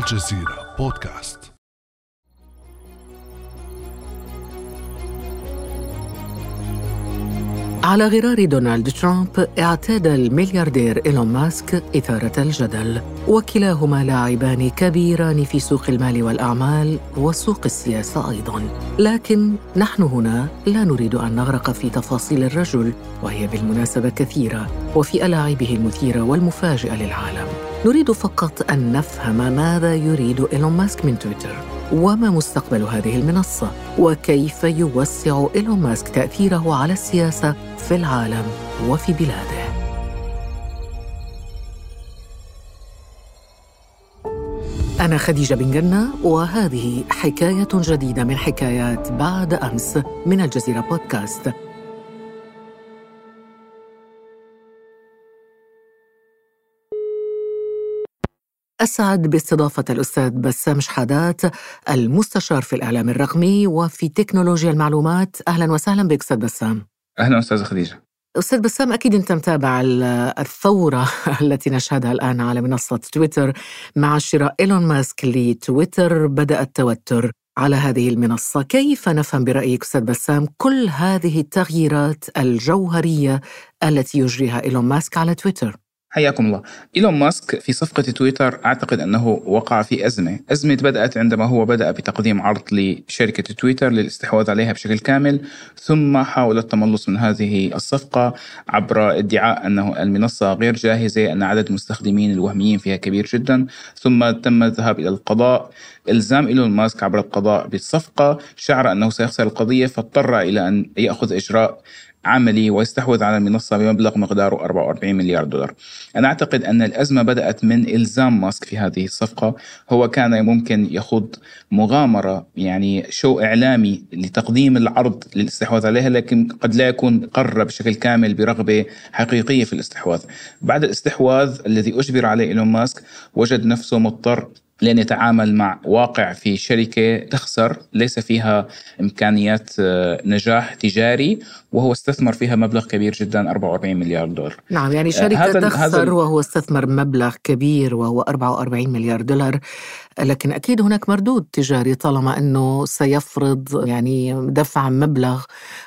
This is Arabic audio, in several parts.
الجزيرة بودكاست. على غرار دونالد ترامب اعتاد الملياردير إيلون ماسك إثارة الجدل وكلاهما لاعبان كبيران في سوق المال والأعمال وسوق السياسة أيضا. لكن نحن هنا لا نريد أن نغرق في تفاصيل الرجل وهي بالمناسبة كثيرة وفي ألاعيبه المثيرة والمفاجئة للعالم. نريد فقط أن نفهم ماذا يريد إيلون ماسك من تويتر. وما مستقبل هذه المنصة؟ وكيف يوسع إيلون ماسك تأثيره على السياسة في العالم وفي بلاده؟ أنا خديجة بن جنة وهذه حكاية جديدة من حكايات بعد أمس من الجزيرة بودكاست. أسعد باستضافة الأستاذ بسام شحادات المستشار في الإعلام الرقمي وفي تكنولوجيا المعلومات. أهلا وسهلا بك أستاذ بسام. أهلا أستاذة خديجة. أستاذ بسام أكيد أنت متابع الثورة التي نشهدها الآن على منصة تويتر مع شراء إيلون ماسك لتويتر. بدأ التوتر على هذه المنصة. كيف نفهم برأيك أستاذ بسام كل هذه التغييرات الجوهرية التي يجريها إيلون ماسك على تويتر؟ حياكم الله. إيلون ماسك في صفقة تويتر أعتقد أنه وقع في أزمة. أزمة بدأت عندما هو بدأ بتقديم عرض لشركة تويتر للاستحواذ عليها بشكل كامل ثم حاول التملص من هذه الصفقة عبر ادعاء أنه المنصة غير جاهزة أن عدد المستخدمين الوهميين فيها كبير جدا ثم تم الذهاب إلى القضاء. إلزام إيلون ماسك عبر القضاء بالصفقة شعر أنه سيخسر القضية فاضطر إلى أن يأخذ إجراء عملي ويستحوذ على المنصة بمبلغ مقداره 44 مليار دولار. أنا أعتقد أن الأزمة بدأت من إلزام ماسك في هذه الصفقة. هو كان ممكن يخوض مغامرة يعني شو إعلامي لتقديم العرض للاستحواذ عليها لكن قد لا يكون قرر بشكل كامل برغبة حقيقية في الاستحواذ. بعد الاستحواذ الذي أجبر عليه إيلون ماسك وجد نفسه مضطر لأن يتعامل مع واقع في شركة تخسر ليس فيها إمكانيات آه، نجاح تجاري وهو استثمر فيها مبلغ كبير جدا 44 مليار دولار نعم يعني شركة هذا تخسر هذا وهو استثمر مبلغ كبير وهو 44 مليار دولار لكن أكيد هناك مردود تجاري طالما أنه سيفرض يعني دفع مبلغ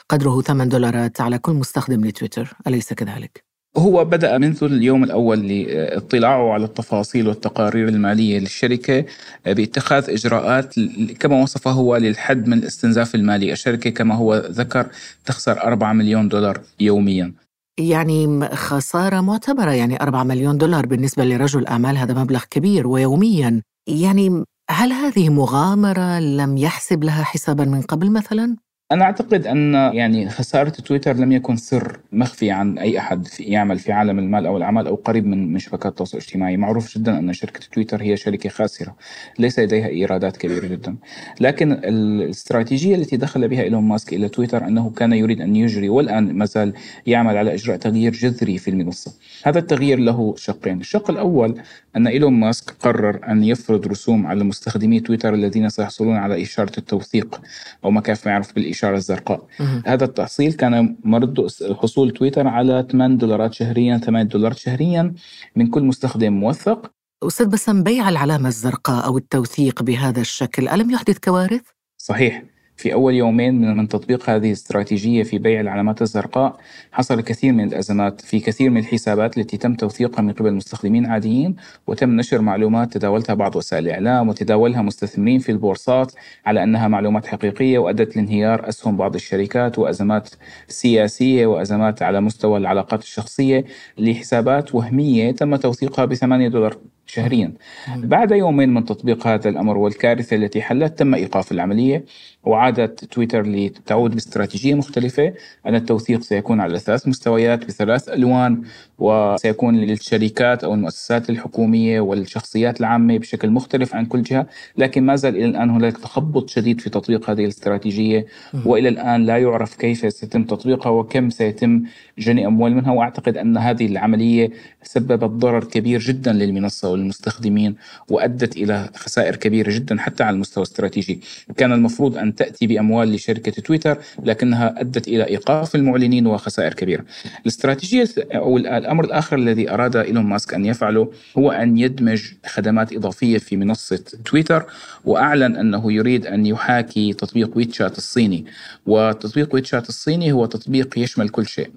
قدره 8 دولارات على كل مستخدم لتويتر أليس كذلك؟ هو بدأ منذ اليوم الأول لاطلاعه على التفاصيل والتقارير المالية للشركة باتخاذ إجراءات كما وصفه هو للحد من الاستنزاف المالي. الشركة كما هو ذكر تخسر 4 مليون دولار يوميا. يعني خسارة معتبرة يعني 4 مليون دولار بالنسبة لرجل أعمال هذا مبلغ كبير ويوميا. يعني هل هذه مغامرة لم يحسب لها حسابا من قبل مثلا؟ أنا أعتقد أن يعني خسارة تويتر لم يكن سر مخفي عن أي أحد في يعمل في عالم المال أو الأعمال أو قريب من من شبكات التواصل الاجتماعي، معروف جدا أن شركة تويتر هي شركة خاسرة، ليس لديها إيرادات كبيرة جدا، لكن الاستراتيجية التي دخل بها إيلون ماسك إلى تويتر أنه كان يريد أن يجري والآن ما زال يعمل على إجراء تغيير جذري في المنصة. هذا التغيير له شقين، الشق الأول أن إيلون ماسك قرر أن يفرض رسوم على مستخدمي تويتر الذين سيحصلون على إشارة التوثيق أو ما ما يعرف بالإشارة. الزرقاء. هذا التحصيل كان مرد حصول تويتر على 8 دولارات شهريا 8 دولارات شهريا من كل مستخدم موثق. أستاذ بسام بيع العلامة الزرقاء أو التوثيق بهذا الشكل ألم يحدث كوارث؟ صحيح. في أول يومين من تطبيق هذه الاستراتيجية في بيع العلامات الزرقاء حصل كثير من الأزمات في كثير من الحسابات التي تم توثيقها من قبل مستخدمين عاديين وتم نشر معلومات تداولتها بعض وسائل الإعلام وتداولها مستثمرين في البورصات على أنها معلومات حقيقية وأدت لانهيار أسهم بعض الشركات وأزمات سياسية وأزمات على مستوى العلاقات الشخصية لحسابات وهمية تم توثيقها بثمانية دولار. شهريا. بعد يومين من تطبيق هذا الأمر والكارثة التي حلت تم إيقاف العملية وعادت تويتر لتعود باستراتيجية مختلفة أن التوثيق سيكون على ثلاث مستويات بثلاث ألوان وسيكون للشركات أو المؤسسات الحكومية والشخصيات العامة بشكل مختلف عن كل جهة لكن ما زال إلى الآن هناك تخبط شديد في تطبيق هذه الاستراتيجية وإلى الآن لا يعرف كيف سيتم تطبيقها وكم سيتم جني أموال منها وأعتقد أن هذه العملية سببت ضرر كبير جدا للمنصة المنصة والمستخدمين وأدت إلى خسائر كبيرة جدا حتى على المستوى الاستراتيجي. كان المفروض أن تأتي بأموال لشركة تويتر لكنها أدت إلى إيقاف المعلنين وخسائر كبيرة. الاستراتيجية أو الأمر الآخر الذي أراد إيلون ماسك أن يفعله هو أن يدمج خدمات إضافية في منصة تويتر وأعلن أنه يريد أن يحاكي تطبيق ويتشات الصيني. وتطبيق ويتشات الصيني هو تطبيق يشمل كل شيء.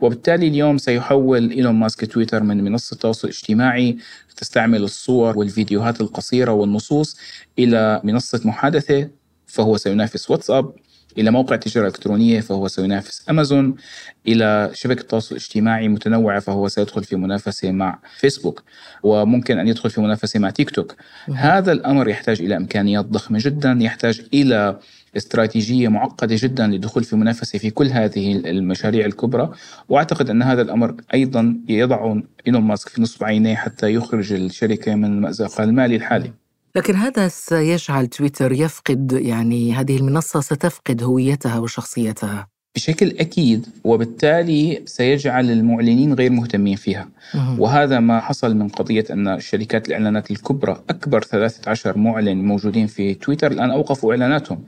وبالتالي اليوم سيحول إيلون ماسك تويتر من منصة تواصل اجتماعي تستعمل الصور والفيديوهات القصيرة والنصوص إلى منصة محادثة فهو سينافس واتساب إلى موقع تجارة إلكترونية فهو سينافس أمازون إلى شبكة تواصل اجتماعي متنوعة فهو سيدخل في منافسة مع فيسبوك وممكن أن يدخل في منافسة مع تيك توك. هذا الأمر يحتاج إلى إمكانيات ضخمة جدا يحتاج إلى استراتيجية معقدة جدا للدخول في منافسة في كل هذه المشاريع الكبرى وأعتقد أن هذا الأمر أيضا يضع إيلون ماسك في نصب عينيه حتى يخرج الشركة من المأزق المالي الحالي. لكن هذا سيجعل تويتر يفقد يعني هذه المنصة ستفقد هويتها وشخصيتها. بشكل أكيد وبالتالي سيجعل المعلنين غير مهتمين فيها. وهذا ما حصل من قضية أن شركات الإعلانات الكبرى أكبر 13 معلن موجودين في تويتر الآن أوقفوا إعلاناتهم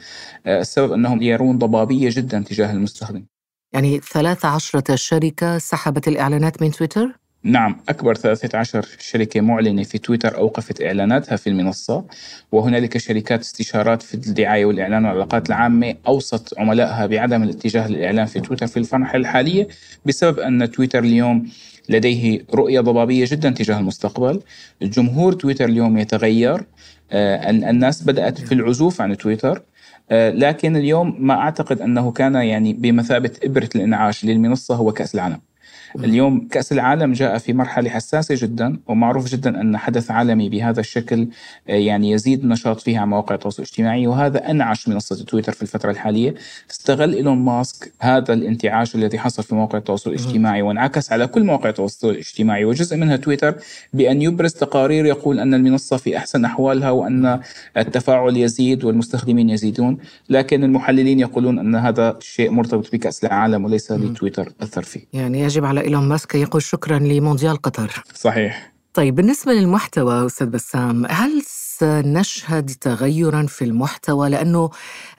آه، السبب أنهم يرون ضبابية جدا تجاه المستخدم يعني 13 شركة سحبت الإعلانات من تويتر؟ نعم أكبر 13 شركة معلنة في تويتر أوقفت إعلاناتها في المنصة وهنالك شركات استشارات في الدعاية والإعلان والعلاقات العامة أوصت عملائها بعدم الاتجاه للإعلان في تويتر في المرحلة الحالية بسبب أن تويتر اليوم لديه رؤية ضبابية جدا تجاه المستقبل. الجمهور تويتر اليوم يتغير آه، الناس بدأت في العزوف عن تويتر آه، لكن اليوم ما أعتقد أنه كان يعني بمثابة إبرة الإنعاش للمنصة هو كأس العالم. اليوم كأس العالم جاء في مرحلة حساسة جدا ومعروف جدا أن حدث عالمي بهذا الشكل آه، يعني يزيد النشاط فيها على مواقع التواصل الاجتماعي وهذا أنعش منصة تويتر في الفترة الحالية. استغل إيلون ماسك هذا الانتعاش الذي حصل في مواقع التواصل الاجتماعي وانعكس على كل مواقع التواصل الاجتماعي وجزء منها تويتر بأن يبرز تقارير يقول أن المنصة في أحسن أحوالها وأن التفاعل يزيد والمستخدمين يزيدون. لكن المحللين يقولون أن هذا شيء مرتبط بكأس العالم وليس لتويتر أثر فيه يعني يجب على إيلون ماسك يقول شكرا لمونديال قطر. صحيح. طيب بالنسبة للمحتوى أستاذ بسام هل سنشهد تغيرا في المحتوى؟ لأنه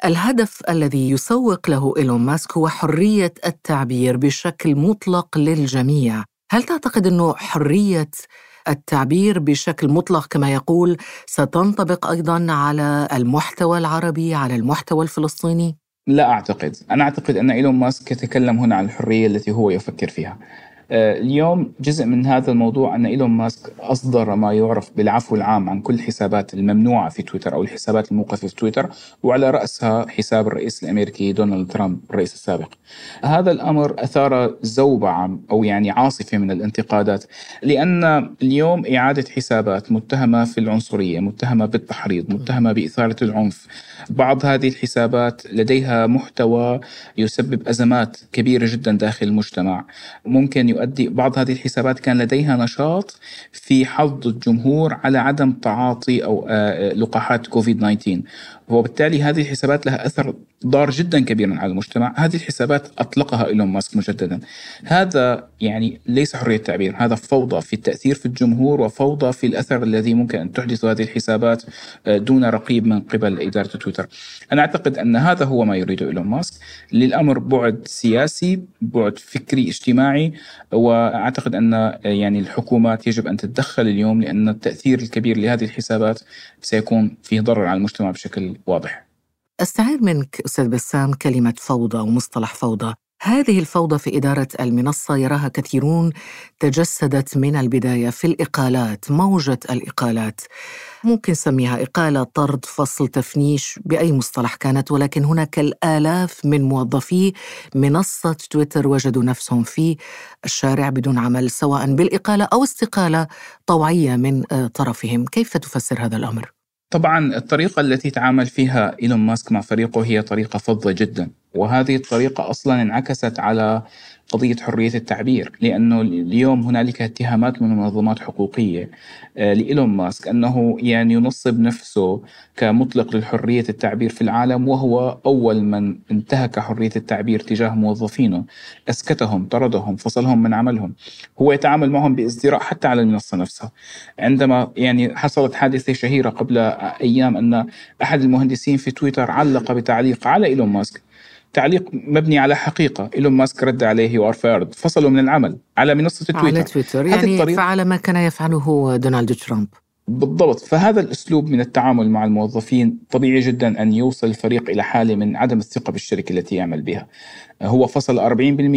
الهدف الذي يسوق له إيلون ماسك هو حرية التعبير بشكل مطلق للجميع. هل تعتقد أنه حرية التعبير بشكل مطلق كما يقول ستنطبق أيضا على المحتوى العربي على المحتوى الفلسطيني؟ لا أعتقد. أنا أعتقد أن إيلون ماسك يتكلم هنا عن الحرية التي هو يفكر فيها. اليوم جزء من هذا الموضوع أن إيلون ماسك أصدر ما يعرف بالعفو العام عن كل الحسابات الممنوعة في تويتر أو الحسابات الموقفة في تويتر وعلى رأسها حساب الرئيس الأمريكي دونالد ترامب الرئيس السابق. هذا الأمر أثار زوبعة أو يعني عاصفة من الانتقادات لأن اليوم إعادة حسابات متهمة في العنصرية متهمة بالتحريض متهمة بإثارة العنف. بعض هذه الحسابات لديها محتوى يسبب أزمات كبيرة جدا داخل المجتمع. ممكن يؤدي بعض هذه الحسابات كان لديها نشاط في حض الجمهور على عدم تعاطي أو آه، لقاحات كوفيد 19 وبالتالي هذه الحسابات لها أثر ضار جدا كبيرا على المجتمع. هذه الحسابات أطلقها إيلون ماسك مجددا. هذا يعني ليس حرية تعبير هذا فوضى في التأثير في الجمهور وفوضى في الأثر الذي ممكن أن تحدث هذه الحسابات آه، دون رقيب من قبل إدارة تويتر. أنا أعتقد أن هذا هو ما يريده إيلون ماسك. للأمر بعد سياسي بعد فكري اجتماعي وأعتقد أن آه، يعني الحكومات يجب أن تتدخل اليوم لأن التأثير الكبير لهذه الحسابات سيكون فيه ضرر على المجتمع بشكل واضح. أستعير منك أستاذ بسام كلمة فوضى ومصطلح فوضى. هذه الفوضى في إدارة المنصة يراها كثيرون تجسدت من البداية في الإقالات موجة الإقالات. ممكن نسميها إقالة طرد فصل تفنيش بأي مصطلح كانت ولكن هناك الآلاف من موظفي منصة تويتر وجدوا نفسهم في الشارع بدون عمل سواء بالإقالة أو استقالة طوعية من طرفهم. كيف تفسر هذا الأمر؟ طبعا الطريقة التي تعامل فيها إيلون ماسك مع فريقه هي طريقة فظة جدا. وهذه الطريقة أصلا انعكست على قضية حرية التعبير لأنه اليوم هنالك اتهامات من منظمات حقوقية. آه، لإيلون ماسك أنه يعني ينصب نفسه كمطلق لحرية التعبير في العالم وهو أول من انتهك حرية التعبير تجاه موظفينه أسكتهم طردهم فصلهم من عملهم. هو يتعامل معهم بازدراء حتى على المنصة نفسها. عندما يعني حصلت حادثة شهيرة قبل أيام أن أحد المهندسين في تويتر علق بتعليق على إيلون ماسك تعليق مبني على حقيقة. إيلون ماسك رد عليه you are fired فصلوا من العمل. على منصة تويتر. على تويتر. يعني فعل ما كان يفعله دونالد ترامب. بالضبط. فهذا الأسلوب من التعامل مع الموظفين طبيعي جدا أن يوصل الفريق إلى حاله من عدم الثقة بالشركة التي يعمل بها. هو فصل 40%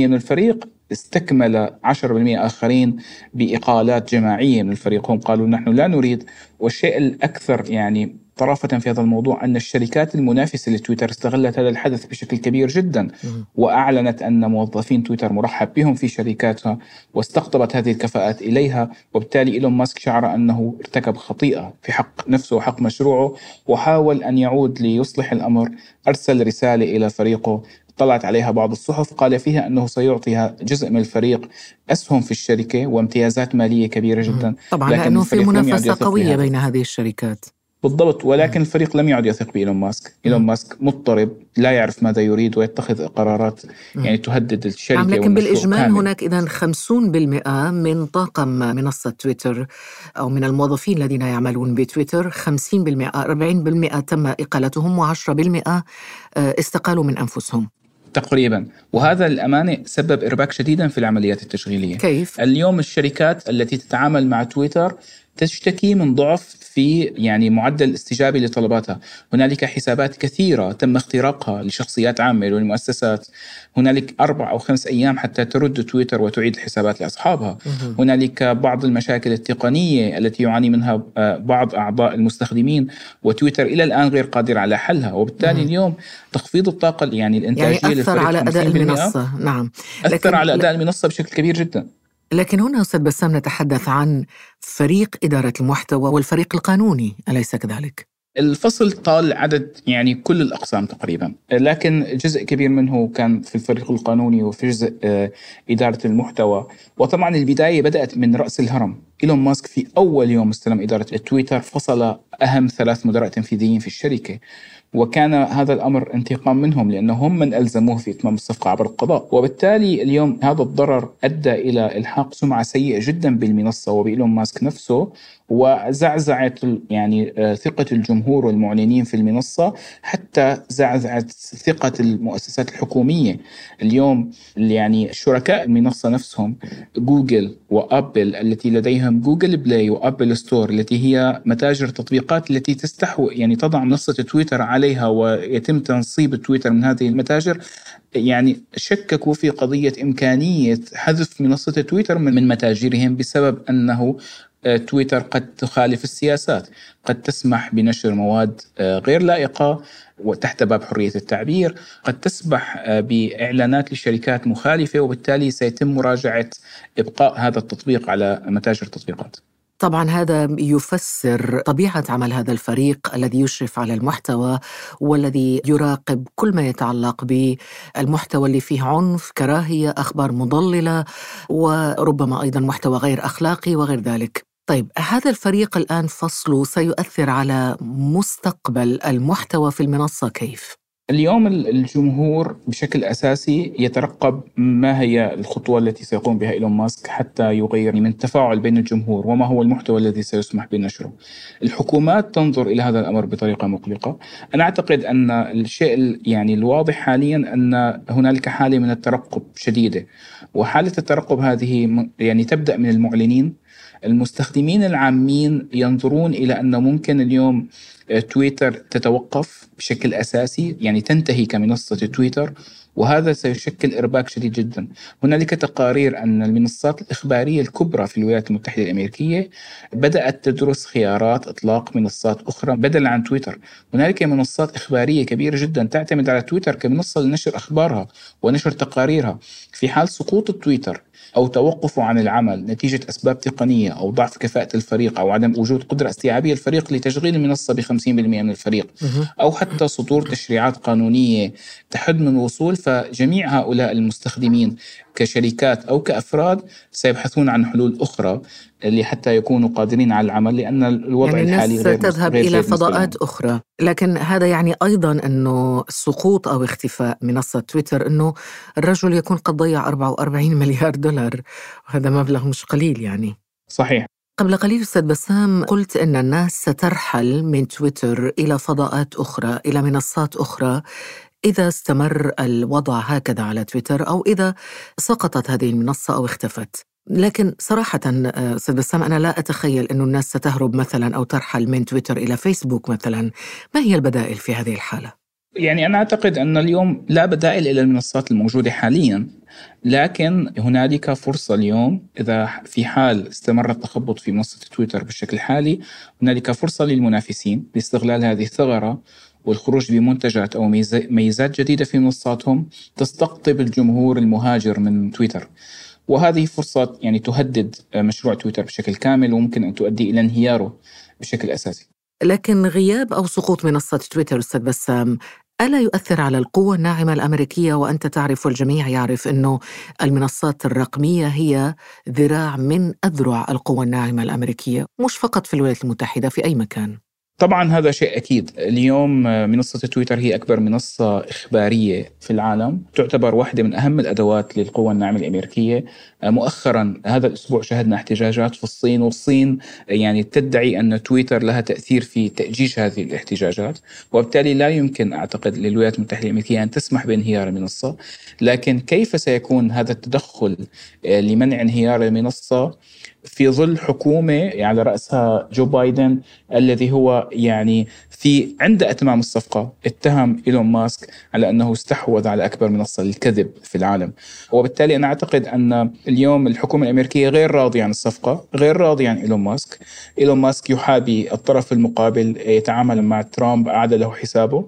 من الفريق استكمل 10% آخرين بإقالات جماعية من الفريق. هم قالوا نحن لا نريد والشيء الأكثر يعني طرافة في هذا الموضوع أن الشركات المنافسة لتويتر استغلت هذا الحدث بشكل كبير جدا وأعلنت أن موظفين تويتر مرحب بهم في شركاتها واستقطبت هذه الكفاءات إليها وبالتالي إيلون ماسك شعر أنه ارتكب خطيئة في حق نفسه وحق مشروعه وحاول أن يعود ليصلح الأمر. أرسل رسالة إلى فريقه طلعت عليها بعض الصحف قال فيها أنه سيعطيها جزء من الفريق أسهم في الشركة وامتيازات مالية كبيرة جدا. طبعا لأنه في منافسة قوية بين هذه الشركات. بالضبط. ولكن الفريق لم يعد يثق بإيلون ماسك. إيلون ماسك مضطرب لا يعرف ماذا يريد ويتخذ قرارات يعني تهدد الشركة نعم لكن بالإجمال كامل. هناك إذا 50% من طاقم منصة تويتر أو من الموظفين الذين يعملون بتويتر. 50% 40% تم إقالتهم و10% استقالوا من أنفسهم. تقريبا. وهذا الأمانة سبب إرباك شديدا في العمليات التشغيلية. كيف؟ اليوم الشركات التي تتعامل مع تويتر تشتكي من ضعف في يعني معدل الاستجابه لطلباتها، هنالك حسابات كثيرة تم اختراقها لشخصيات عامة ولمؤسسات، هنالك أربع أو خمس أيام حتى ترد تويتر وتعيد الحسابات لأصحابها، هنالك بعض المشاكل التقنية التي يعاني منها آه، بعض أعضاء المستخدمين وتويتر إلى الآن غير قادر على حلها، وبالتالي اليوم تخفيض الطاقة يعني الإنتاجية يعني أثر على أداء المنصة، نعم. أثر على أداء المنصة بشكل كبير جدا. لكن هنا أستاذ بسام نتحدث عن فريق إدارة المحتوى والفريق القانوني أليس كذلك؟ الفصل طال عدد يعني كل الأقسام تقريبا لكن جزء كبير منه كان في الفريق القانوني وفي جزء آه، إدارة المحتوى. وطبعا البداية بدأت من رأس الهرم. إيلون ماسك في أول يوم استلم إدارة تويتر فصل أهم ثلاث مدراء تنفيذيين في الشركة. وكان هذا الأمر انتقام منهم لأنه هم من ألزموه في إتمام الصفقة عبر القضاء، وبالتالي اليوم هذا الضرر أدى إلى إلحاق سمعة سيئة جدا بالمنصة وبإيلون ماسك نفسه. وزعزعت يعني آه، ثقة الجمهور والمعلنين في المنصة حتى زعزعت ثقة المؤسسات الحكومية. اليوم يعني شركاء المنصة نفسهم جوجل وأبل التي لديهم جوجل بلاي وأبل ستور التي هي متاجر تطبيقات التي تستحوذ يعني تضع منصة تويتر عليها ويتم تنصيب تويتر من هذه المتاجر. يعني شككوا في قضية إمكانية حذف منصة تويتر من متاجرهم بسبب أنه تويتر قد تخالف السياسات قد تسمح بنشر مواد آه، غير لائقة وتحت باب حرية التعبير قد تسمح آه، بإعلانات لشركات مخالفة وبالتالي سيتم مراجعة إبقاء هذا التطبيق على متاجر التطبيقات طبعا هذا يفسر طبيعة عمل هذا الفريق الذي يشرف على المحتوى والذي يراقب كل ما يتعلق بالمحتوى اللي فيه عنف، كراهية، أخبار مضللة وربما أيضا محتوى غير أخلاقي وغير ذلك. طيب هذا الفريق الآن فصله سيؤثر على مستقبل المحتوى في المنصة كيف؟ اليوم الجمهور بشكل أساسي يترقب ما هي الخطوة التي سيقوم بها إيلون ماسك حتى يغير من التفاعل بين الجمهور وما هو المحتوى الذي سيسمح بنشره. الحكومات تنظر إلى هذا الأمر بطريقة مقلقة. أنا أعتقد أن الشيء يعني الواضح حاليا أن هنالك حالة من الترقب شديدة وحالة الترقب هذه يعني تبدأ من المعلنين المستخدمين العامين ينظرون إلى انه ممكن اليوم آه، تويتر تتوقف بشكل أساسي يعني تنتهي كمنصة تويتر. وهذا سيشكل إرباك شديد جدا. هنالك تقارير أن المنصات الإخبارية الكبرى في الولايات المتحدة الأمريكية بدأت تدرس خيارات إطلاق منصات أخرى بدلا عن تويتر. هنالك منصات إخبارية كبيرة جدا تعتمد على تويتر كمنصة لنشر أخبارها ونشر تقاريرها. في حال سقوط التويتر أو توقفه عن العمل نتيجة أسباب تقنية أو ضعف كفاءة الفريق أو عدم وجود قدرة استيعابية الفريق لتشغيل المنصة ب 50% من الفريق أو حتى صدور تشريعات قانونية تحد من الوصول فجميع هؤلاء المستخدمين كشركات أو كأفراد سيبحثون عن حلول أخرى لحتى يكونوا قادرين على العمل لأن الوضع يعني الحالي غير تذهب غير إلى فضاءات. أخرى. لكن هذا يعني أيضا أنه سقوط أو اختفاء. منصة تويتر أنه الرجل يكون قد ضيع 44 مليار دولار. وهذا مبلغ مش قليل يعني. صحيح. قبل قليل أستاذ بسام قلت أن الناس سترحل من تويتر إلى فضاءات أخرى إلى منصات أخرى. إذا استمر الوضع هكذا على تويتر أو إذا سقطت هذه المنصة أو اختفت. لكن صراحة آه، أستاذ بسام أنا لا أتخيل أن الناس ستهرب مثلا أو ترحل من تويتر إلى فيسبوك مثلا. ما هي البدائل في هذه الحالة؟ يعني أنا أعتقد أن اليوم لا بدائل إلى المنصات الموجودة حاليا. لكن هنالك فرصة اليوم إذا في حال استمر التخبط في منصة تويتر بالشكل الحالي هنالك فرصة للمنافسين لاستغلال هذه الثغرة. والخروج بمنتجات أو ميزا- ميزات جديدة في منصاتهم تستقطب الجمهور المهاجر من تويتر. وهذه فرصة يعني تهدد مشروع تويتر بشكل كامل وممكن أن تؤدي إلى انهياره بشكل أساسي. لكن غياب أو سقوط منصة تويتر أستاذ بسام ألا يؤثر على القوة الناعمة الأمريكية؟ وأنت تعرف والجميع يعرف أنه المنصات الرقمية هي ذراع من أذرع القوة الناعمة الأمريكية مش فقط في الولايات المتحدة في أي مكان. طبعا هذا شيء أكيد. اليوم منصة تويتر هي أكبر منصة إخبارية في العالم. تعتبر واحدة من أهم الأدوات للقوى الناعمة الأمريكية. مؤخرا هذا الأسبوع شهدنا احتجاجات في الصين والصين يعني تدعي أن تويتر لها تأثير في تأجيج هذه الاحتجاجات وبالتالي لا يمكن أعتقد للولايات المتحدة الأمريكية أن تسمح بانهيار المنصة. لكن كيف سيكون هذا التدخل لمنع انهيار المنصة؟ في ظل حكومة على رأسها جو بايدن الذي هو يعني في عند أتمام الصفقة اتهم إيلون ماسك على أنه استحوذ على أكبر منصة للكذب في العالم. وبالتالي أنا أعتقد أن اليوم الحكومة الأمريكية غير راضية عن الصفقة غير راضية عن إيلون ماسك. إيلون ماسك يحابي الطرف المقابل يتعامل مع ترامب أعاد له حسابه.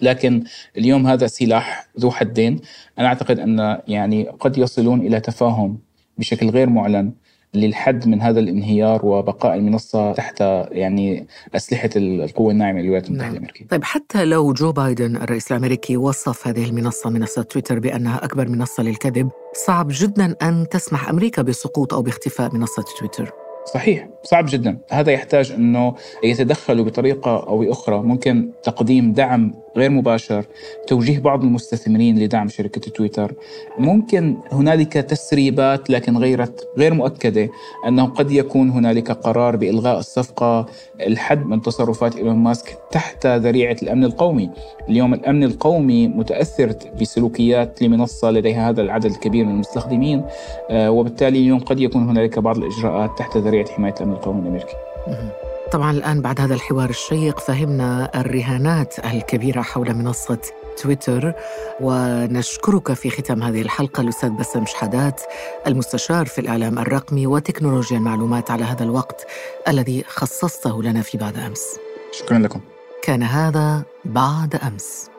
لكن اليوم هذا سلاح ذو حدين. أنا أعتقد أن يعني قد يصلون إلى تفاهم بشكل غير معلن للحد من هذا الانهيار وبقاء المنصة تحت يعني أسلحة القوة الناعمة للولايات المتحدة نعم. الأمريكية طيب حتى لو جو بايدن الرئيس الأمريكي وصف هذه المنصة منصة تويتر بأنها أكبر منصة للكذب صعب جدا أن تسمح أمريكا بسقوط أو باختفاء منصة تويتر صحيح صعب جدا. هذا يحتاج أنه يتدخلوا بطريقة أو بأخرى. ممكن تقديم دعم غير مباشر توجيه بعض المستثمرين لدعم شركة تويتر. ممكن هنالك تسريبات لكن غيرت غير مؤكدة أنه قد يكون هنالك قرار بإلغاء الصفقة الحد من تصرفات إيلون ماسك تحت ذريعة الأمن القومي. اليوم الأمن القومي متأثر بسلوكيات لمنصة لديها هذا العدد الكبير من المستخدمين آه، وبالتالي اليوم قد يكون هنالك بعض الإجراءات تحت ذريعة حماية الأمن القومي الأمريكي. طبعا الآن بعد هذا الحوار الشيق فهمنا الرهانات الكبيرة حول منصة تويتر ونشكرك في ختام هذه الحلقة الأستاذ بسام شحادات المستشار في الإعلام الرقمي وتكنولوجيا المعلومات على هذا الوقت الذي خصصته لنا في بعد أمس. شكرا لكم. كان هذا بعد أمس.